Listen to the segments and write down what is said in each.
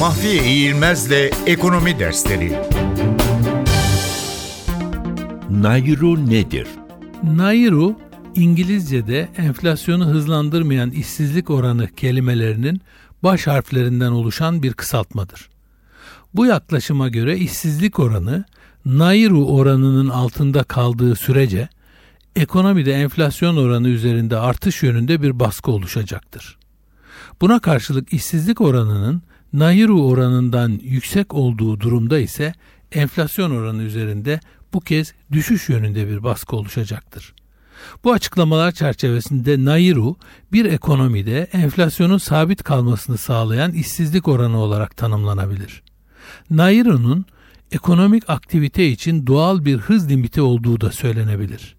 Mahfiye İğilmez'le Ekonomi Dersleri Nairu nedir? Nairu, İngilizce'de enflasyonu hızlandırmayan işsizlik oranı kelimelerinin baş harflerinden oluşan bir kısaltmadır. Bu yaklaşıma göre işsizlik oranı Nairu oranının altında kaldığı sürece ekonomide enflasyon oranı üzerinde artış yönünde bir baskı oluşacaktır. Buna karşılık işsizlik oranının Nairu oranından yüksek olduğu durumda ise enflasyon oranı üzerinde bu kez düşüş yönünde bir baskı oluşacaktır. Bu açıklamalar çerçevesinde Nairu bir ekonomide enflasyonun sabit kalmasını sağlayan işsizlik oranı olarak tanımlanabilir. Nairu'nun ekonomik aktivite için doğal bir hız limiti olduğu da söylenebilir.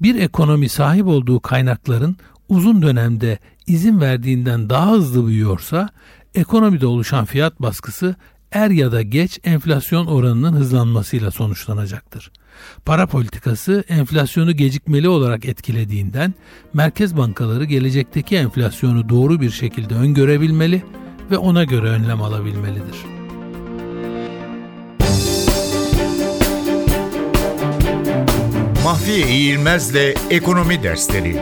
Bir ekonomi sahip olduğu kaynakların uzun dönemde izin verdiğinden daha hızlı büyüyorsa ekonomide oluşan fiyat baskısı er ya da geç enflasyon oranının hızlanmasıyla sonuçlanacaktır. Para politikası enflasyonu gecikmeli olarak etkilediğinden merkez bankaları gelecekteki enflasyonu doğru bir şekilde öngörebilmeli ve ona göre önlem alabilmelidir. Mahfiye İğilmez'le Ekonomi Dersleri